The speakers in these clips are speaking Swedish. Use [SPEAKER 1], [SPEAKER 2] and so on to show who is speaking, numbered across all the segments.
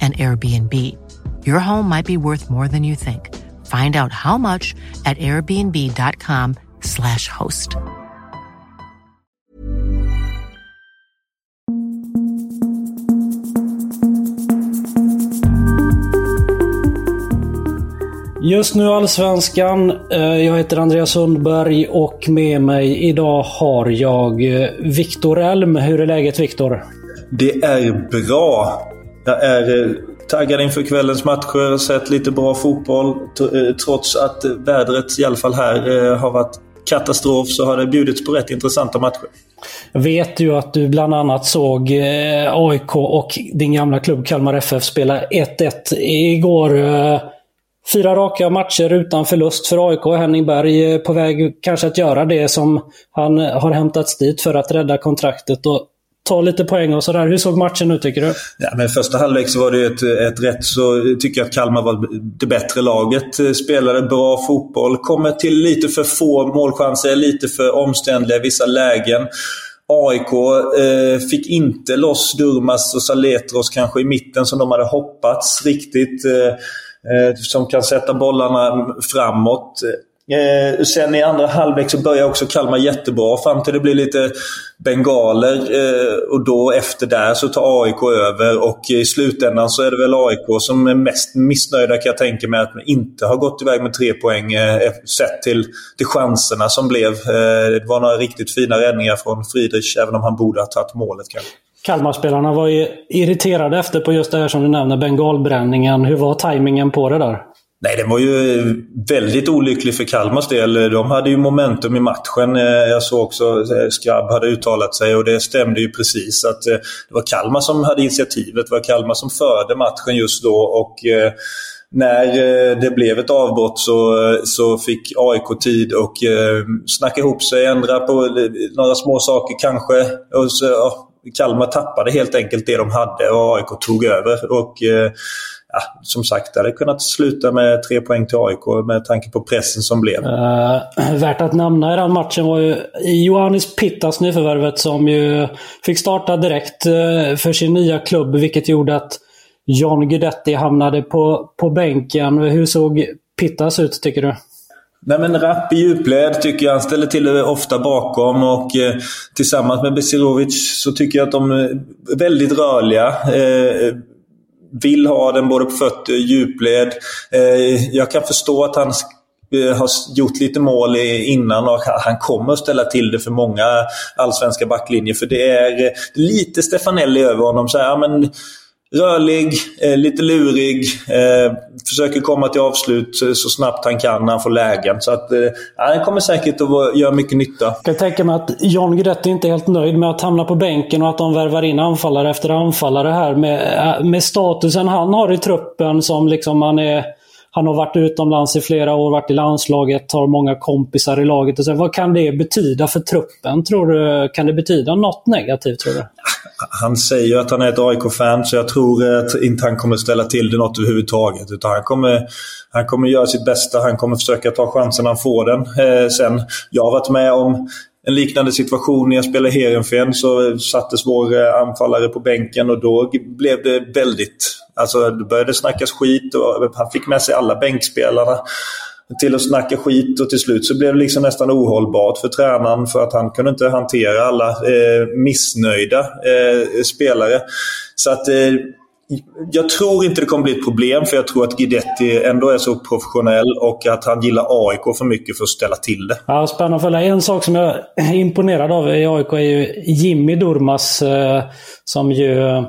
[SPEAKER 1] an Airbnb. Your home might be worth more than you think. Find out how much at airbnb.com/slash host.
[SPEAKER 2] Just nu Allsvenskan. Eh, Jag heter Andreas Sundberg och med mig idag har jag eh, Viktor Elm. Hur är läget Viktor?
[SPEAKER 3] Det är bra. Jag är eh, taggad inför kvällens matcher. Sett lite bra fotboll. Eh, trots att vädret, i alla fall här, eh, har varit katastrof så har det bjudits på rätt intressanta matcher.
[SPEAKER 2] Jag vet ju att du bland annat såg AIK och din gamla klubb Kalmar FF spela 1-1 igår. Fyra raka matcher utan förlust för AIK. Henning Berg på väg kanske att göra det som han har hämtats dit för att rädda kontraktet och ta lite poäng och sådär. Hur såg matchen ut tycker du?
[SPEAKER 3] Ja, men första halvlek så var det ett, ett rätt så tycker jag att Kalmar var det bättre laget. Spelade bra fotboll. Kommer till lite för få målchanser, lite för omständliga i vissa lägen. AIK eh, fick inte loss Durmas och Saletros kanske i mitten som de hade hoppats riktigt. Eh, eh som kan sätta bollarna framåt. Eh, sen i andra halvlek så börjar också Kalmar jättebra fram till det blir lite bengaler. Eh, och då efter där så tar AIK över och i slutändan så är det väl AIK som är mest missnöjda kan jag tänka mig att man inte har gått iväg med tre poäng eh, eh, sett till, till chanserna som blev. Eh, det var några riktigt fina räddningar från Friedrich även om han borde ha tagit målet kanske.
[SPEAKER 2] Kalmarspelarna var ju irriterade efter på just det här som du nämner, bengalbränningen. Hur var tajmingen på det där?
[SPEAKER 3] Nej, det var ju väldigt olycklig för Kalmars del. De hade ju momentum i matchen. Eh, jag såg också att Skrabb hade uttalat sig och det stämde ju precis. att eh, Det var Kalmar som hade initiativet. Det var Kalmar som förde matchen just då. och när det blev ett avbrott så, så fick AIK tid och snacka ihop sig, ändra på några små saker kanske. Och så, ja, Kalmar tappade helt enkelt det de hade och AIK tog över. Och, ja, som sagt, det hade kunnat sluta med tre poäng till AIK med tanke på pressen som blev.
[SPEAKER 2] Uh, värt att nämna i den matchen var ju Johannes Pittas nyförvärvet som ju fick starta direkt uh, för sin nya klubb vilket gjorde att John Guidetti hamnade på, på bänken. Hur såg Pittas ut tycker du?
[SPEAKER 3] Nej men rapp i djupled tycker jag. Han ställer till det ofta bakom och eh, tillsammans med Besirovic så tycker jag att de är väldigt rörliga. Eh, vill ha den både på fötter och djupled. Eh, jag kan förstå att han eh, har gjort lite mål innan och han kommer att ställa till det för många allsvenska backlinjer. För det är eh, lite Stefanelli över honom. Så här, men, Rörlig, eh, lite lurig, eh, försöker komma till avslut eh, så snabbt han kan när han får lägen. Så att, eh, ja, han kommer säkert att göra mycket nytta.
[SPEAKER 2] Jag kan tänka mig att John Guidetti inte är helt nöjd med att hamna på bänken och att de värvar in anfallare efter anfallare här. Med, eh, med statusen han har i truppen som liksom han är... Han har varit utomlands i flera år, varit i landslaget, har många kompisar i laget. Och så, vad kan det betyda för truppen? Tror du, kan det betyda något negativt tror du?
[SPEAKER 3] Han säger ju att han är ett AIK-fan så jag tror att inte han kommer ställa till det något överhuvudtaget. Utan han kommer, han kommer göra sitt bästa. Han kommer försöka ta chansen när han får den. Eh, sen, jag har varit med om en liknande situation när jag spelade Heerenveen så sattes vår eh, anfallare på bänken och då blev det väldigt... Alltså det började snackas skit och han fick med sig alla bänkspelarna. till att snacka skit och till slut så blev det liksom nästan ohållbart för tränaren för att han kunde inte hantera alla eh, missnöjda eh, spelare. Så att eh, jag tror inte det kommer bli ett problem för jag tror att Guidetti ändå är så professionell och att han gillar AIK för mycket för att ställa till det.
[SPEAKER 2] Ja, spännande att följa. En sak som jag är imponerad av i AIK är ju Jimmy Durmas eh, som ju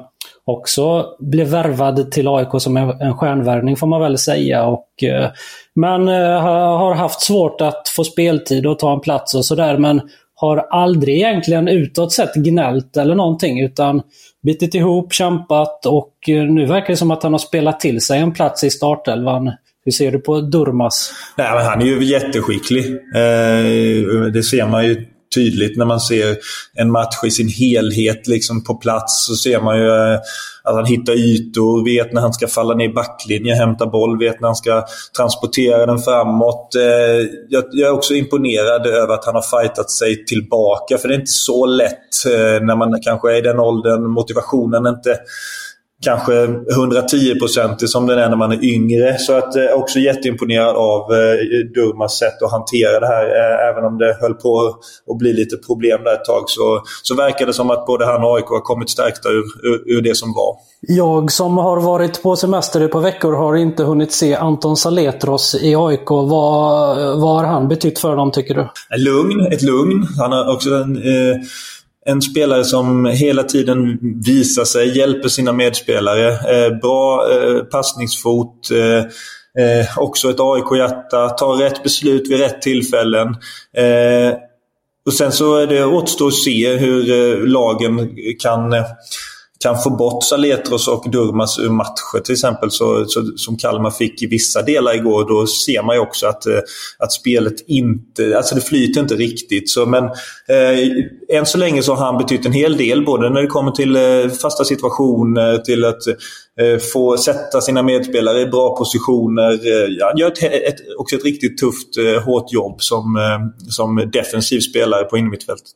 [SPEAKER 2] också blev värvad till AIK som en stjärnvärvning får man väl säga. Och, eh, men eh, har haft svårt att få speltid och ta en plats och sådär. Men har aldrig egentligen utåt sett gnällt eller någonting utan bitit ihop, kämpat och eh, nu verkar det som att han har spelat till sig en plats i startelvan. Hur ser du på Durmas?
[SPEAKER 3] Nej, men han är ju jätteskicklig. Eh, det ser man ju tydligt när man ser en match i sin helhet liksom på plats. Så ser man ju eh, att han hittar ytor, vet när han ska falla ner i backlinjen, hämta boll, vet när han ska transportera den framåt. Eh, jag är också imponerad över att han har fightat sig tillbaka. För det är inte så lätt eh, när man kanske är i den åldern, motivationen inte kanske 110% som den är när man är yngre. Så att jag eh, är också jätteimponerad av eh, Durmas sätt att hantera det här. Eh, även om det höll på att bli lite problem där ett tag så, så verkar det som att både han och AIK har kommit stärkta ur, ur, ur det som var.
[SPEAKER 2] Jag som har varit på semester ett par veckor har inte hunnit se Anton Saletros i AIK. Vad, vad har han betytt för dem tycker du?
[SPEAKER 3] Lugn, ett lugn. Han har också en eh, en spelare som hela tiden visar sig, hjälper sina medspelare. Eh, bra eh, passningsfot. Eh, eh också ett AIK-hjärta. Tar rätt beslut vid rätt tillfällen. Eh, och sen så är det återstår att se hur eh, lagen kan kan få bort Saletros och Durmas ur matcher till exempel, så, så, som Kalmar fick i vissa delar igår, då ser man ju också att, eh, att spelet inte... Alltså det flyter inte riktigt. Så, men eh, än så länge så har han betytt en hel del, både när det kommer till eh, fasta situationer, till att eh, få sätta sina medspelare i bra positioner. Eh, han gör ett, ett, också ett riktigt tufft, eh, hårt jobb som, eh, som defensiv spelare på innermittfältet.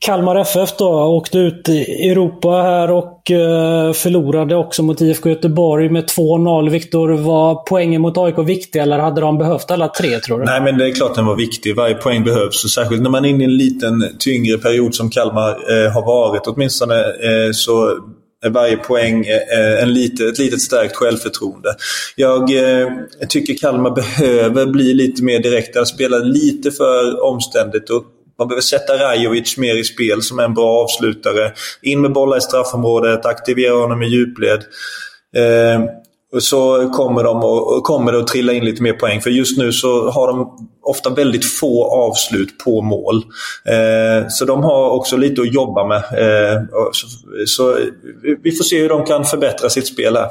[SPEAKER 2] Kalmar FF då åkte ut i Europa här och eh, förlorade också mot IFK Göteborg med 2-0. Viktor, var poängen mot AIK viktig eller hade de behövt alla tre tror du?
[SPEAKER 3] Nej, men det är klart den var viktig. Varje poäng behövs. Och särskilt när man är inne i en liten tyngre period som Kalmar eh, har varit åtminstone eh, så är varje poäng eh, en lite, ett litet stärkt självförtroende. Jag eh, tycker Kalmar behöver bli lite mer direkta. Spela lite för omständigt och man behöver sätta Rajovic mer i spel som en bra avslutare. In med bollar i straffområdet, aktivera honom i djupled. Eh, så kommer, de och, kommer det att trilla in lite mer poäng. För just nu så har de ofta väldigt få avslut på mål. Eh, så de har också lite att jobba med. Eh, så, så, vi får se hur de kan förbättra sitt spel här.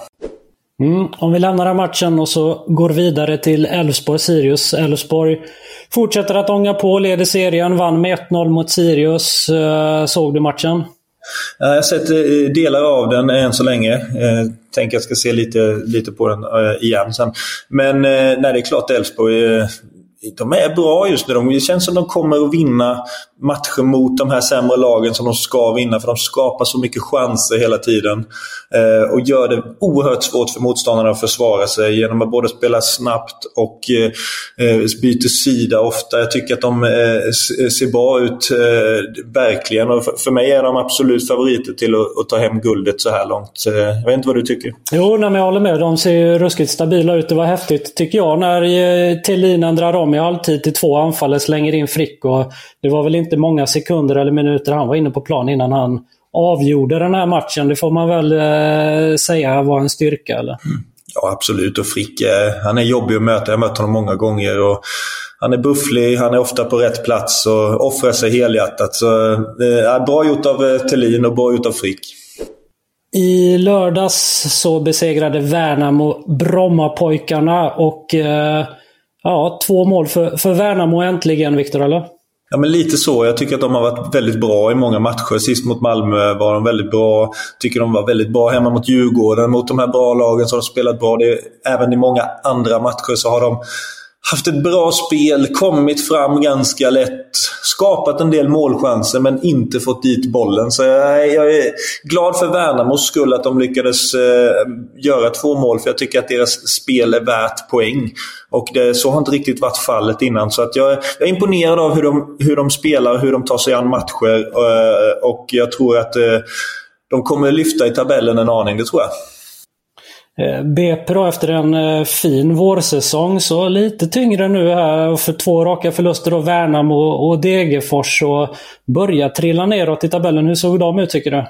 [SPEAKER 2] Mm, om vi lämnar den matchen och så går vidare till Elfsborg-Sirius. Elfsborg fortsätter att ånga på, leder serien, vann med 1-0 mot Sirius. Eh, såg du matchen?
[SPEAKER 3] Jag har sett eh, delar av den eh, än så länge. Tänker jag ska se lite, lite på den igen sen. Men nej, det är klart Elfsborg de är bra just nu. Det känns som de kommer att vinna matcher mot de här sämre lagen som de ska vinna. För de skapar så mycket chanser hela tiden. Eh, och gör det oerhört svårt för motståndarna att försvara sig genom att både spela snabbt och eh, eh byter sida ofta. Jag tycker att de eh, eh, ser bra ut, eh, verkligen. Och för, för, mig är de absolut favoriter till att, att, ta hem guldet så här långt. Eh, jag vet inte vad du tycker?
[SPEAKER 2] Jo, nej, men jag håller med. De ser ju ruskigt stabila ut. Det var häftigt, tycker jag, när eh, Thelin ändrar om i halvtid till två anfallare, slänger in Frick. Och det var väl inte många sekunder eller minuter han var inne på plan innan han avgjorde den här matchen. Det får man väl eh, säga var en styrka, eller? Mm.
[SPEAKER 3] Ja, absolut. Och Frick, eh, han är jobbig att möta. Jag har mött honom många gånger. Och han är bufflig, han är ofta på rätt plats och offrar sig helhjärtat. Så, eh, bra gjort av eh, Thelin och bra gjort av Frick.
[SPEAKER 2] I lördags så besegrade Värnamo Brommapojkarna och eh, ja, två mål för, för Värnamo äntligen, Viktor, eller?
[SPEAKER 3] Ja, men lite så. Jag tycker att de har varit väldigt bra i många matcher. Sist mot Malmö var de väldigt bra. tycker de var väldigt bra hemma mot Djurgården. Mot de här bra lagen så har de spelat bra. Det, även i många andra matcher så har de haft ett bra spel, kommit fram ganska lätt, skapat en del målchanser men inte fått dit bollen. Så jag, jag är glad för Värnamos skull att de lyckades eh, göra två mål för jag tycker att deras spel är värt poäng. Och det, så har inte riktigt varit fallet innan. Så att jag, jag är imponerad av hur de, hur de spelar, hur de tar sig an matcher eh, och jag tror att eh, de kommer lyfta i tabellen en aning, det tror jag.
[SPEAKER 2] Eh, BP då efter en eh, fin vårsäsong så lite tyngre nu här för två raka förluster då Värnamo och Degerfors och börjar trilla neråt i tabellen. Hur såg de ut tycker du?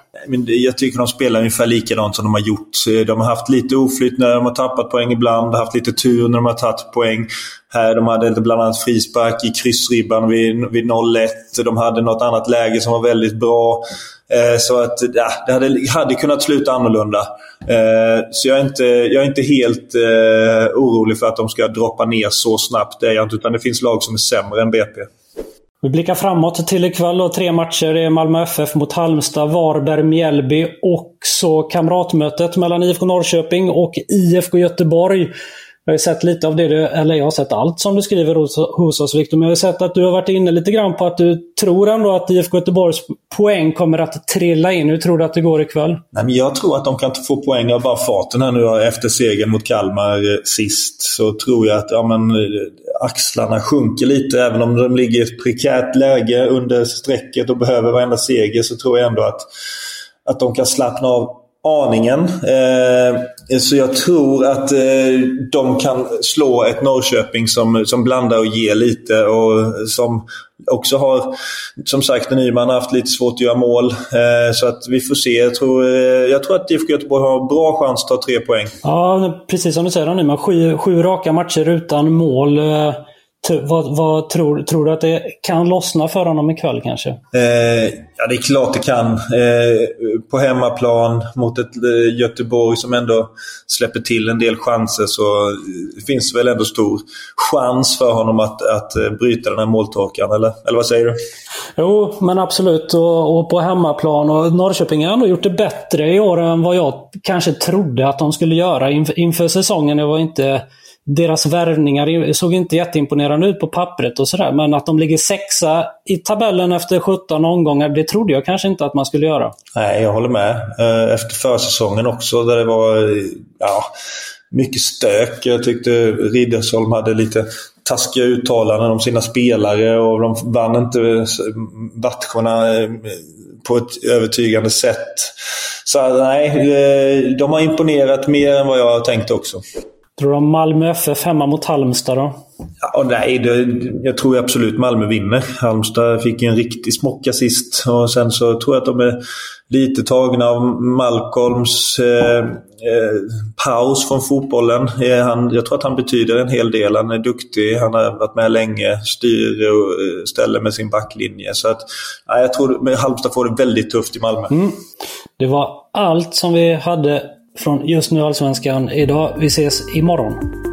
[SPEAKER 3] Jag tycker de spelar ungefär likadant som de har gjort. Eh, de har haft lite oflytt när de har tappat poäng ibland, haft lite tur när de har tagit poäng. Här, de hade bland annat frispark i kryssribban vid, vid 0-1. De hade något annat läge som var väldigt bra. Eh, så att ja, det hade, hade kunnat sluta annorlunda. Eh, så jag är inte, jag är inte helt eh, orolig för att de ska droppa ner så snabbt. Det är jag inte, utan det finns lag som är sämre än BP.
[SPEAKER 2] Vi blickar framåt till ikväll. Och tre matcher. Det är Malmö FF mot Halmstad, Varberg, Mjällby och så kamratmötet mellan IFK Norrköping och IFK Göteborg. Jag har sett lite av det, du, eller jag har sett allt som du skriver hos, hos oss Viktor. Men jag har sett att du har varit inne lite grann på att du tror ändå att IFK Göteborgs poäng kommer att trilla in. Hur tror du att det går ikväll?
[SPEAKER 3] Nej, men jag tror att de kan få poäng av bara farten här nu efter segern mot Kalmar eh, sist. Så tror jag att ja, men, eh, axlarna sjunker lite. Även om de ligger i ett prekärt läge under strecket och behöver varenda seger så tror jag ändå att, att de kan slappna av aningen. Eh, så jag tror att eh, de kan slå ett Norrköping som, som blandar och ger lite och som också har, som sagt, Nyman har haft lite svårt att göra mål. Eh, så att vi får se. Jag tror, eh, jag tror att IFK Göteborg har bra chans att ta tre poäng.
[SPEAKER 2] Ja, precis som du säger Nyman. Sju, sju raka matcher utan mål. Eh, Eh, vad, vad, tror, tror du att det kan lossna för honom ikväll kanske?
[SPEAKER 3] Eh, ja, det är klart det kan. Eh, på hemmaplan mot ett eh, Göteborg som ändå släpper till en del chanser så finns det väl ändå stor chans för honom att, att eh, bryta den här måltorkan, eller? Eller vad säger du?
[SPEAKER 2] Jo, men absolut. Och, och på hemmaplan. Och Norrköping har ändå gjort det bättre i år än vad jag kanske trodde att de skulle göra inför, inför säsongen. Jag var inte deras värvningar såg inte jätteimponerande ut på pappret och sådär. Men att de ligger sexa i tabellen efter 17 omgångar, det trodde jag kanske inte att man skulle göra.
[SPEAKER 3] Nej, jag håller med. Eh, efter försäsongen också där det var ja, mycket stök. Jag tyckte Riddersholm hade lite taskiga uttalanden om sina spelare och de vann inte matcherna eh, på ett övertygande sätt. Så nej, eh, de har imponerat mer än vad jag tänkte också.
[SPEAKER 2] Tror du om Malmö FF hemma mot Halmstad då?
[SPEAKER 3] Ja, nej, det, jag tror absolut Malmö vinner. Halmstad fick en riktig smocka sist. Och sen så tror jag att de är lite tagna av Malcolms eh, eh, paus från fotbollen. Eh, han, jag tror att han betyder en hel del. Han är duktig, han har varit med länge, styr och eh, ställer med sin backlinje. Så att, ja, jag tror att Halmstad får det väldigt tufft i Malmö. Mm.
[SPEAKER 2] Det var allt som vi hade från just nu Allsvenskan idag. Vi ses imorgon.